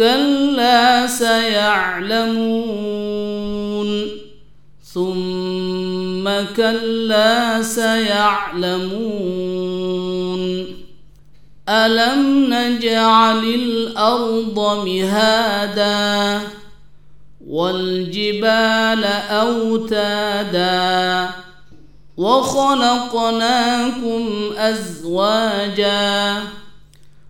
كلا سيعلمون. ثم كلا سيعلمون. ألم نجعل الأرض مهادا والجبال أوتادا وخلقناكم أزواجاً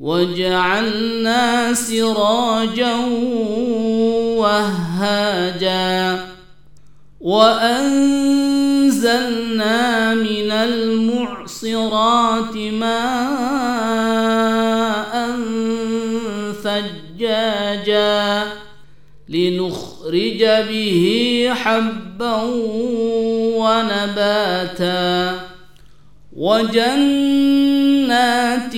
وجعلنا سراجا وهاجا وأنزلنا من المعصرات ماء ثجاجا لنخرج به حبا ونباتا وجنات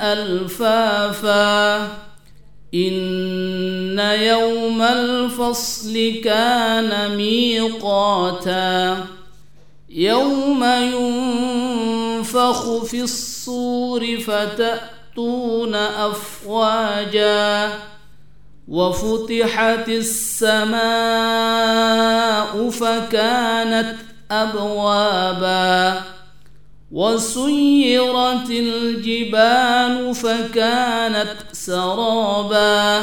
ألفافا. إن يوم الفصل كان ميقاتا. يوم ينفخ في الصور فتأتون أفواجا. وفتحت السماء فكانت أبوابا. وسيرت الجبال فكانت سرابا.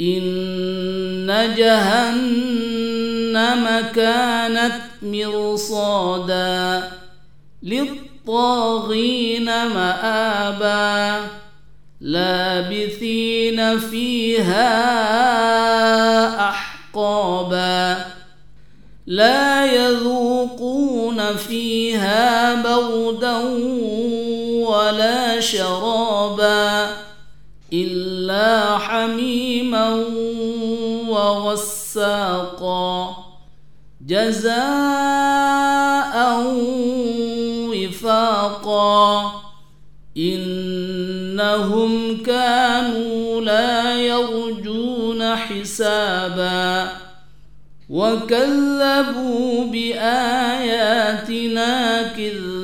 إن جهنم كانت مرصادا للطاغين مآبا. لابثين فيها أحقابا. لا يذوقون فيها بردا ولا شرابا إلا حميما وغساقا جزاء وفاقا إنهم كانوا لا يرجون حسابا وكذبوا بآياتنا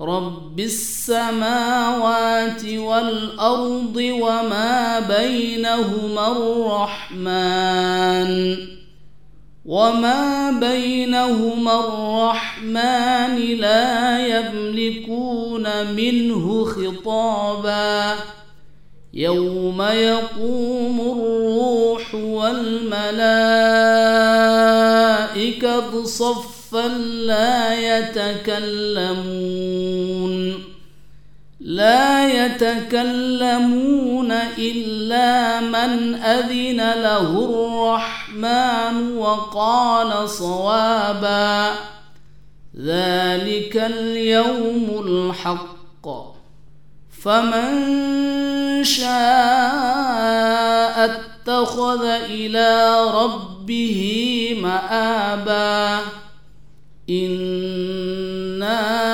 رب السماوات والأرض وما بينهما الرحمن وما بينهما الرحمن لا يملكون منه خطابا يوم يقوم الروح والملائكة صفا فلا يتكلمون لا يتكلمون إلا من أذن له الرحمن وقال صوابا. ذلك اليوم الحق. فمن شاء اتخذ إلى ربه مآبا. إنا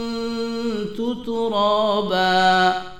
ترابا